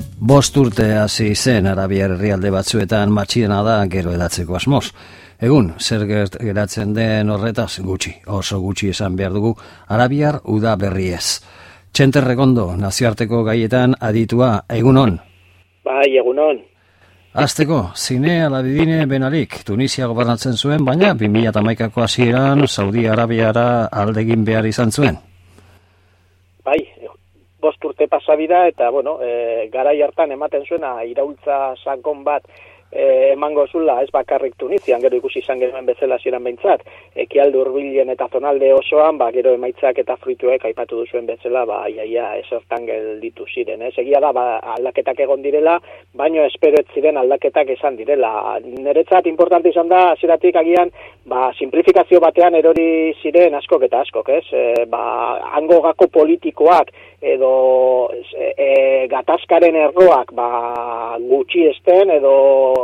Bost urte hasi zen Arabiar herrialde batzuetan matxiena da gero edatzeko asmoz. Egun, zer geratzen den horretaz gutxi, oso gutxi esan behar dugu, Arabiar uda berri ez. Txenter rekondo, nazioarteko gaietan aditua, egunon? Bai, egunon. Azteko, zine alabidine benalik, Tunisia gobernatzen zuen, baina 2008ko hasieran Saudi Arabiara aldegin behar izan zuen. Bost urte pasabida eta, bueno, e, gara hartan ematen zuena iraultza sakon bat e, emango zula ez bakarrik Tunizian, gero ikusi izan genuen bezala ziren behintzat, ekialde urbilen eta zonalde osoan, ba, gero emaitzak eta fruituek aipatu duzuen bezala, ba, iaia, esortan gelditu ziren, ez? Egia da, ba, aldaketak egon direla, baino espero ez ziren aldaketak esan direla. Neretzat importante izan da, ziratik agian, ba, simplifikazio batean erori ziren askok eta askok, ez? E, ba, hango gako politikoak, edo e, e, gatazkaren erroak ba, gutxi esten edo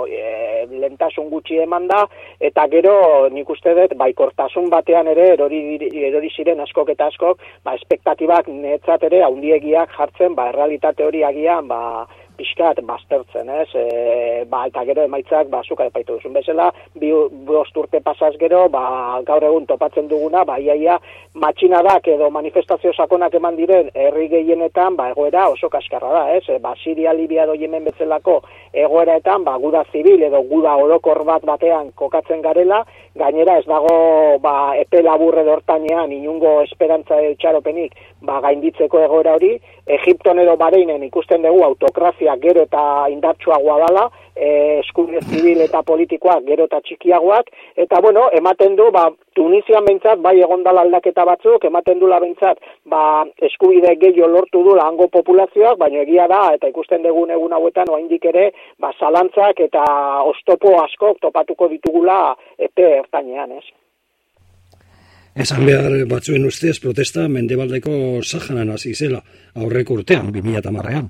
e, lentasun gutxi eman da, eta gero nik uste dut, baikortasun batean ere, erori, erori ziren askok eta askok, ba, espektatibak netzat ere, haundiegiak jartzen, ba, errealitate hori agian, ba, pixkat baztertzen, ez? E, ba, eta gero emaitzak, ba, zuka epaitu duzun bezala, bi bost urte pasaz gero, ba, gaur egun topatzen duguna, ba, iaia, matxinadak edo manifestazio sakonak eman diren herri gehienetan, ba, egoera oso kaskarra da, ez? E, ba, Siria, Libia do Yemen bezalako egoeraetan, ba, guda zibil edo guda orokor bat batean kokatzen garela, gainera ez dago, ba, epe laburre dortanean, inungo esperantza txaropenik, ba, gainditzeko egoera hori, Egipton edo Bareinen ikusten dugu autokrazia gero eta indartsuagoa dala, e, eskubide zibil eta politikoak gero eta txikiagoak, eta bueno, ematen du, ba, Tunisian behintzat, bai egondala aldaketa batzuk, ematen dula behintzat, ba, eskubide gehiago lortu du hango populazioak, baina egia da, eta ikusten dugu egun hauetan, oaindik ere, ba, zalantzak eta ostopo askok topatuko ditugula epe ertainean, ez? Esan behar batzuen ustez protesta mendebaldeko sahanan hasi zela aurreko urtean, 2008an.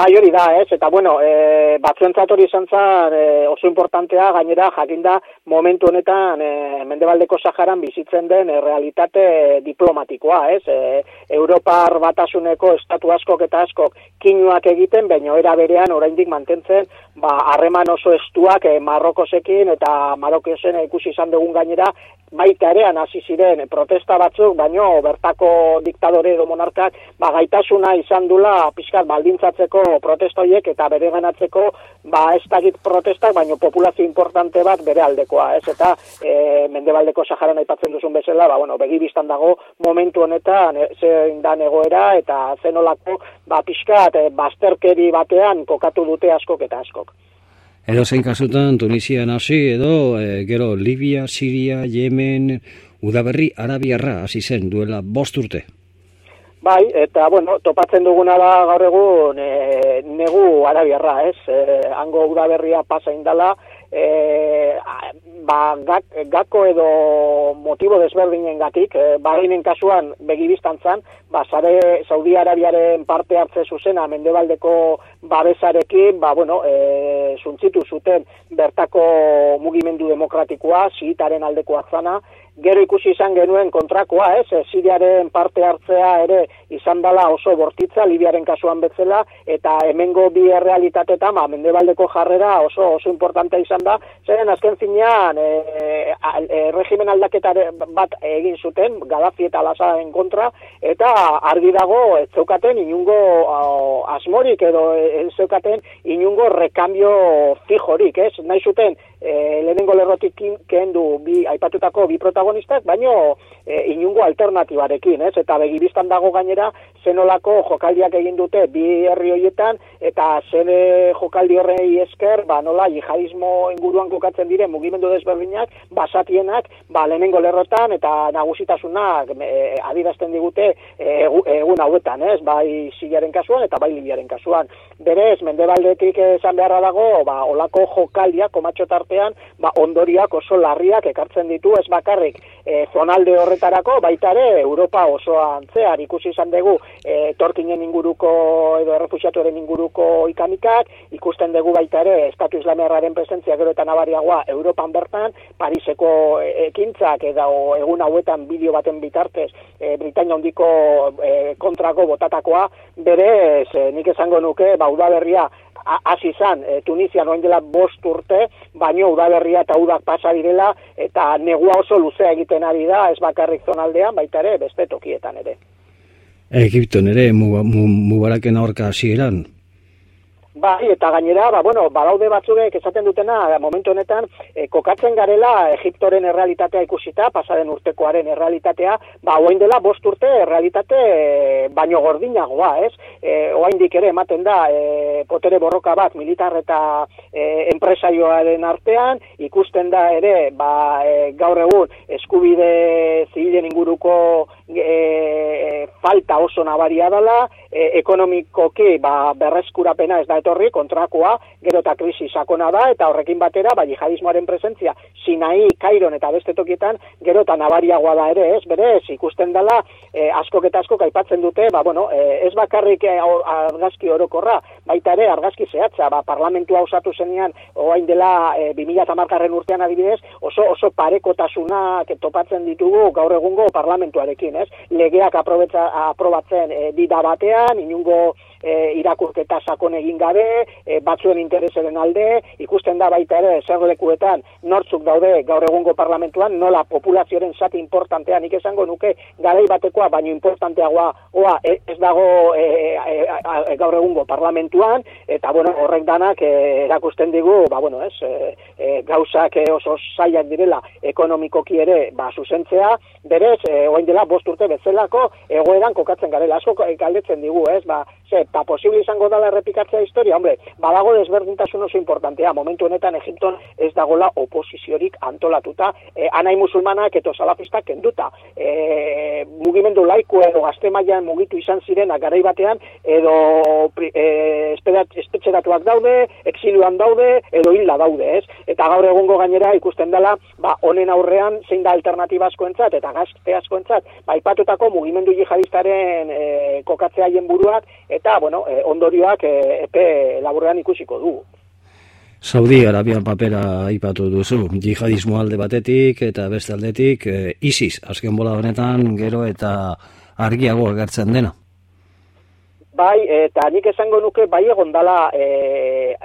Ba, hori da, ez, eta bueno, e, batzuentzat hori izan zan, e, oso importantea, gainera, jakinda, momentu honetan, e, mendebaldeko Saharan bizitzen den e, realitate diplomatikoa, ez, e, Europar batasuneko estatu askok eta askok kinuak egiten, baina era berean oraindik mantentzen, ba, harreman oso estuak e, Marrokosekin eta Marrokosen ikusi izan dugun gainera, baita ere hasi ziren protesta batzuk, baino bertako diktadore edo monarkak ba, gaitasuna izan dula pixkat baldintzatzeko protestoiek eta bere ganatzeko ba, ez dagit protestak, baino populazio importante bat bere aldekoa, ez eta e, mendebaldeko Saharan aipatzen duzun bezala, ba, bueno, begi biztan dago momentu honetan e, zein da negoera eta zenolako ba, pixkat e, basterkeri batean kokatu dute askok eta askok. Edo zein kasutan, Tunisian hasi edo, e, gero, Libia, Siria, Yemen, Udaberri, Arabiarra hasi zen duela bost urte. Bai, eta, bueno, topatzen duguna da gaur egun e, negu Arabiarra, ez? E, hango Udaberria pasa indala, e, ba, gako edo motibo desberdinen gatik, e, bareinen kasuan begibistan zan, ba, zare Saudi Arabiaren parte hartze zuzena mendebaldeko babesarekin, ba, bueno, e, zuntzitu zuten bertako mugimendu demokratikoa, ziitaren aldekoa zana, gero ikusi izan genuen kontrakoa, ez, Siriaren parte hartzea ere izan dela oso bortitza, Libiaren kasuan betzela, eta hemengo bi errealitatetan, ba, mendebaldeko jarrera oso oso importantea izan da, zeren azken zinean, e, e, regimen aldaketa bat egin zuten, Gaddafi eta Lasaren kontra, eta argi dago, ez zeukaten inungo asmorik, edo ez zeukaten inungo rekambio fijorik, ez, nahi zuten, e, lehenengo lerrotik kendu bi, aipatutako bi protagonistak, baino e, inungo alternatibarekin, ez? Eta begibistan dago gainera, zenolako jokaldiak egin dute bi herri horietan, eta zene jokaldi horrei esker, ba, nola, jihadismo inguruan kokatzen dire, mugimendu desberdinak, basatienak, ba, lehenengo lerrotan, eta nagusitasunak e, adirazten digute e, egun hauetan, ez? Bai zilaren kasuan, eta bai libiaren kasuan. Berez, mendebaldetik esan beharra dago, ba, olako jokaldiak, komatxo artean, ba, ondoriak oso larriak ekartzen ditu. Ez bakarrik e, zonalde horretarako, baita ere Europa osoan zehar ikusi izan dugu e, torkinen inguruko edo errefusiatuaren inguruko ikanikak, ikusten dugu baita ere Estatu Islamiarraren presentzia gero eta nabariagoa Europan bertan, Pariseko ekintzak edo egun hauetan bideo baten bitartez e, Britania hondiko e, kontrako botatakoa, bere, ze, nik esango nuke, ba, udaberria hasi izan e, Tunisian oin dela bost urte, baino udaberria eta udak pasa direla, eta negua oso luzea egiten ari da, ez bakarrik zonaldean, baita ere, beste tokietan ere. Egipton ere, mubaraken aurka hasi eran, Bai, eta gainera, ba, bueno, badaude batzuk esaten dutena, momentu honetan, e, kokatzen garela Egiptoren errealitatea ikusita, pasaden urtekoaren errealitatea, ba, oain dela bost urte errealitate e, baino gordinagoa, ez? E, oain ere ematen da, e, potere borroka bat, militar eta e, enpresaioaren artean, ikusten da ere, ba, e, gaur egun, eskubide zibilen inguruko e, falta oso nabaria dela, e, ekonomikoki ba, berreskurapena ez da etorri, kontrakoa, gero eta krisi sakona da, eta horrekin batera, ba, jihadismoaren presentzia, sinai, kairon eta beste tokietan, gero eta nabariagoa da ere, ez, bere, ez, ikusten dela, e, askok eta askok aipatzen dute, ba, bueno, e, ez bakarrik e, argazki orokorra, baita ere, argazki zehatza, ba, parlamentua osatu zenean, oain dela, e, 2000 urtean adibidez, oso, oso parekotasunak topatzen ditugu gaur egungo parlamentuarekin, ez, legeak aprobatzen e, dida batean, inungo e, irakurketa sakon egin gabe, e, batzuen intereseren alde, ikusten da baita ere zerlekuetan nortzuk daude gaur egungo parlamentuan, nola populazioaren zati importantea nik esango nuke garai batekoa, baino importanteagoa oa, e, ez dago e, e, e, gaur egungo parlamentuan, eta bueno, horrek danak e, erakusten digu, ba bueno, ez, gauzak oso zaiak direla ekonomikoki ere, ba, zuzentzea, berez, e, oain dela, bost urte bezalako, egoeran kokatzen garela, asko galdetzen digu, ez, ba, ze, eta posible izango dela errepikatzea historia, hombre, badago desberdintasun oso importantea, momentu honetan Egipton ez dagola oposiziorik antolatuta, e, anai musulmanak eto salafistak kenduta, e, mugimendu laiku edo gazte mailan mugitu izan ziren garai batean, edo e, espetxeratuak daude, exilioan daude, edo hila daude, ez? Eta gaur egungo gainera ikusten dela, ba, honen aurrean zein da alternatiba askoentzat eta gazte askoentzat, ba, ipatutako mugimendu jihadistaren e, kokatzea buruak, eta bueno, e, ondorioak e, epe laburrean ikusiko du. Saudi Arabian papera aipatu duzu, jihadismo alde batetik eta beste aldetik, e, ISIS, azken bola honetan, gero eta argiago agertzen dena. Bai, eta nik esango nuke bai egon dala e,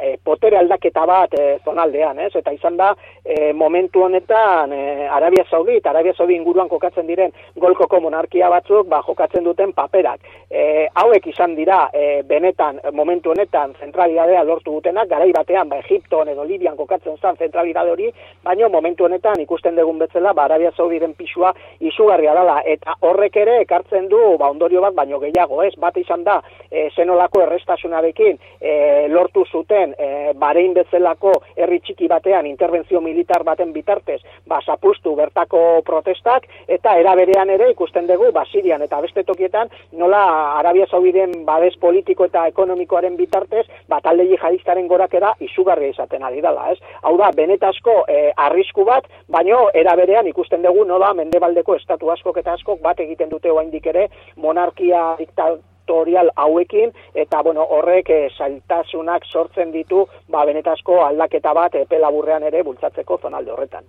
e, potere aldaketa bat e, zonaldean, ez? Eta izan da, e, momentu honetan e, Arabia Saudi eta Arabia Saudi inguruan kokatzen diren golkoko monarkia batzuk, ba, jokatzen duten paperak. E, hauek izan dira, e, benetan, momentu honetan, zentralidadea lortu dutenak, garai batean, ba, Egipton edo Libian kokatzen zan zentralidade hori, baina momentu honetan ikusten dugun betzela, ba, Arabia Saudiren pisua izugarria dala, eta horrek ere ekartzen du, ba, ondorio bat, baino gehiago, ez? Bat izan da, e, zenolako errestasunarekin e, lortu zuten e, barein bezalako herri txiki batean intervenzio militar baten bitartez ba, zapustu bertako protestak eta eraberean ere ikusten dugu ba, Sirian eta beste tokietan nola Arabia Saudiden badez politiko eta ekonomikoaren bitartez ba, talde jihadistaren gorakera izugarria izaten ari dela, ez? Hau da, benetazko e, arrisku bat, baino eraberean ikusten dugu nola mendebaldeko estatu askok eta askok bat egiten dute oaindik ere monarkia diktat sektorial hauekin eta bueno, horrek e, zailtasunak sortzen ditu ba benetazko aldaketa bat epe laburrean ere bultzatzeko zonalde horretan.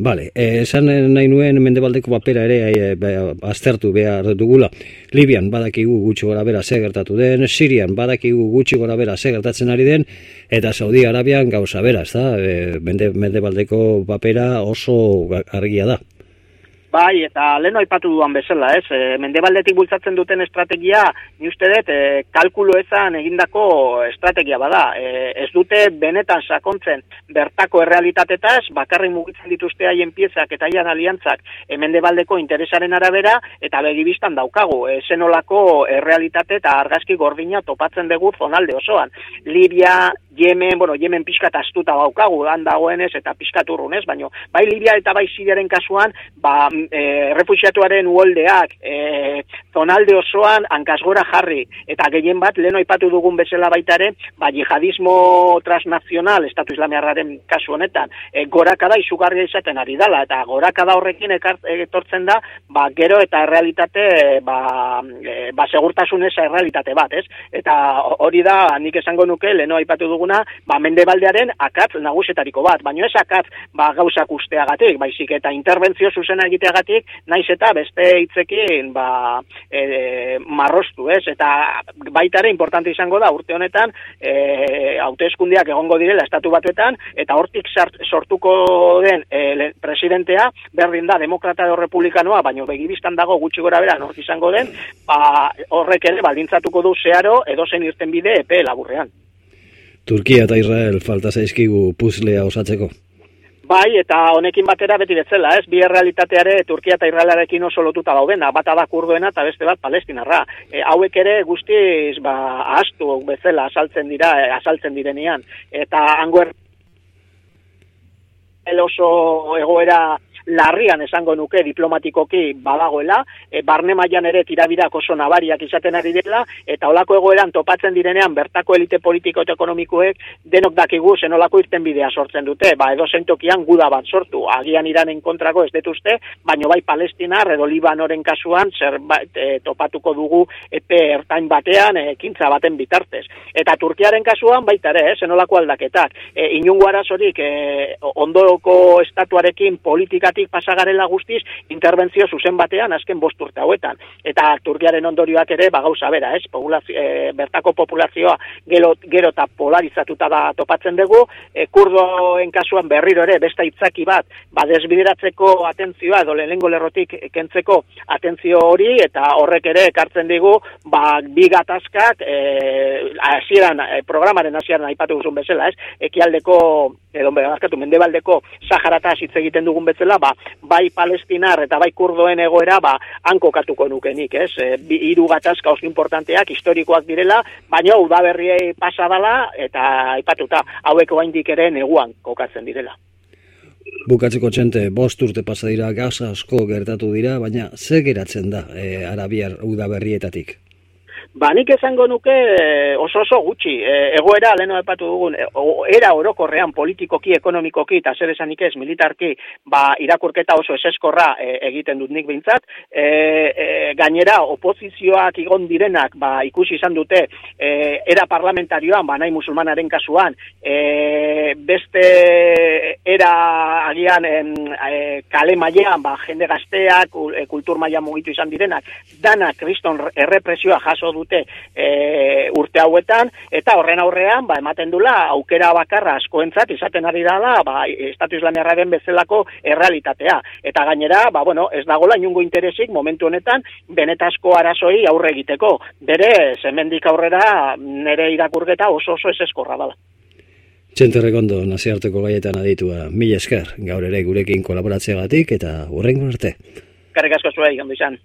Vale, eh, esan nahi nuen mendebaldeko papera ere e, aztertu behar dugula. Libian badakigu gutxi gora bera gertatu den, Sirian badakigu gutxi gora bera gertatzen ari den, eta Saudi Arabian gauza bera, ez da? E, mendebaldeko papera oso argia da. Bai, eta leno aipatu duan bezala, ez? E, mendebaldetik bultzatzen duten estrategia, ni uste dut, e, kalkulo ezan egindako estrategia bada. E, ez dute benetan sakontzen bertako errealitatetaz, bakarri mugitzen dituzte haien piezak eta haien aliantzak e, mendebaldeko interesaren arabera, eta begibistan daukagu, e, zenolako errealitate eta argazki gordina topatzen dugu zonalde osoan. Libia, Yemen, bueno, Yemen pixkat astuta baukagu, han dagoenez eta pixkat urrunez, baina bai Libia eta bai Siriaren kasuan, ba, e, refusiatuaren uoldeak, e, zonalde osoan hankasgora jarri, eta gehien bat, leno aipatu dugun bezala baitare, ba, jihadismo transnazional, estatu islamiarraren kasu honetan, e, gorakada izugarria izaten ari dala, eta gorakada horrekin etortzen da, ba, gero eta realitate, ba, e, ba segurtasun eza errealitate bat, ez? Eta hori da, nik esango nuke, leno aipatu dugun duguna, ba, mendebaldearen akatz nagusetariko bat, baino ez akatz ba, gauzak usteagatik, baizik eta interbentzio zuzena egiteagatik, naiz eta beste hitzekin ba, e, marrostu, ez? Eta baitare importante izango da urte honetan, e, hauteskundiak egongo direla estatu batuetan, eta hortik sortuko den e, presidentea, berdin da, demokrata edo republikanoa, baino begibistan dago gutxi gora bera, nork izango den, ba, horrek ere baldintzatuko du zeharo edo zen irten bide epe laburrean. Turkia eta Israel falta zaizkigu puzlea osatzeko. Bai, eta honekin batera beti betzela, ez? Bi realitateare Turkia eta Israelarekin oso lotuta daudena, bata da kurduena eta beste bat palestinarra. E, hauek ere guztiz, ba, astu bezala asaltzen dira, e, asaltzen direnean. Eta hangoer el oso egoera larrian esango nuke diplomatikoki badagoela, e, barne mailan ere tirabirak oso nabariak izaten ari dela, eta olako egoeran topatzen direnean bertako elite politiko eta ekonomikoek denok dakigu zenolako irten bidea sortzen dute, ba edo zentokian guda bat sortu, agian iranen kontrako ez detuzte, baino bai palestinar edo libanoren kasuan zer e, topatuko dugu epe ertain batean e, ekintza baten bitartez. Eta Turkiaren kasuan baita ere, eh, zenolako aldaketak, e, inungo arazorik e, ondoko estatuarekin politikat horretatik pasagarela guztiz interbentzio zuzen batean azken bost urte hauetan. Eta Turkiaren ondorioak ere ba gauza bera, ez? Populazio, e, bertako populazioa gero, gero eta polarizatuta da topatzen dugu, e, kurdoen kasuan berriro ere beste itzaki bat, ba desbideratzeko atentzioa edo lehenengo lerrotik kentzeko atentzio hori eta horrek ere ekartzen digu ba bi gatazkak e, hasieran programaren hasieran aipatu guzun bezala, ez? Ekialdeko edo barkatu mendebaldeko Saharata hitz egiten dugun bezala, ba, bai palestinar eta bai kurdoen egoera, ba, hankokatuko nukenik, ez? E, bi, iru gatazka oso importanteak, historikoak direla, baina udaberriei pasa dala, eta aipatuta hauek oaindik ere neguan kokatzen direla. Bukatzeko txente, bost urte pasa dira, gaza asko gertatu dira, baina ze geratzen da e, Arabiar udaberrietatik? Ba, nik esango nuke eh, oso oso gutxi, e, egoera leno epatu dugun, e, era orokorrean politikoki, ekonomikoki, eta zer esanik ez militarki, ba, irakurketa oso eseskorra e, egiten dut nik bintzat, e, e, gainera oposizioak igon direnak, ba, ikusi izan dute, e, era parlamentarioan, ba, nahi musulmanaren kasuan, e, beste era agian e, kale mailean, ba, jende gazteak, kultur mailean mugitu izan direnak, dana kriston errepresioa jaso dute e, urte hauetan, eta horren aurrean, ba, ematen dula, aukera bakarra askoentzat, izaten ari da da, ba, Estatu Islamiarraren bezalako errealitatea. Eta gainera, ba, bueno, ez dagola inungo interesik momentu honetan, benetazko arazoi aurre egiteko. Bere, zemendik aurrera, nere irakurgeta oso oso ez eskorra dala. Txente rekondo, naziarteko gaietan aditua, mila esker, gaur ere gurekin kolaboratzeagatik eta hurrengo arte. Karrik asko zuei, izan.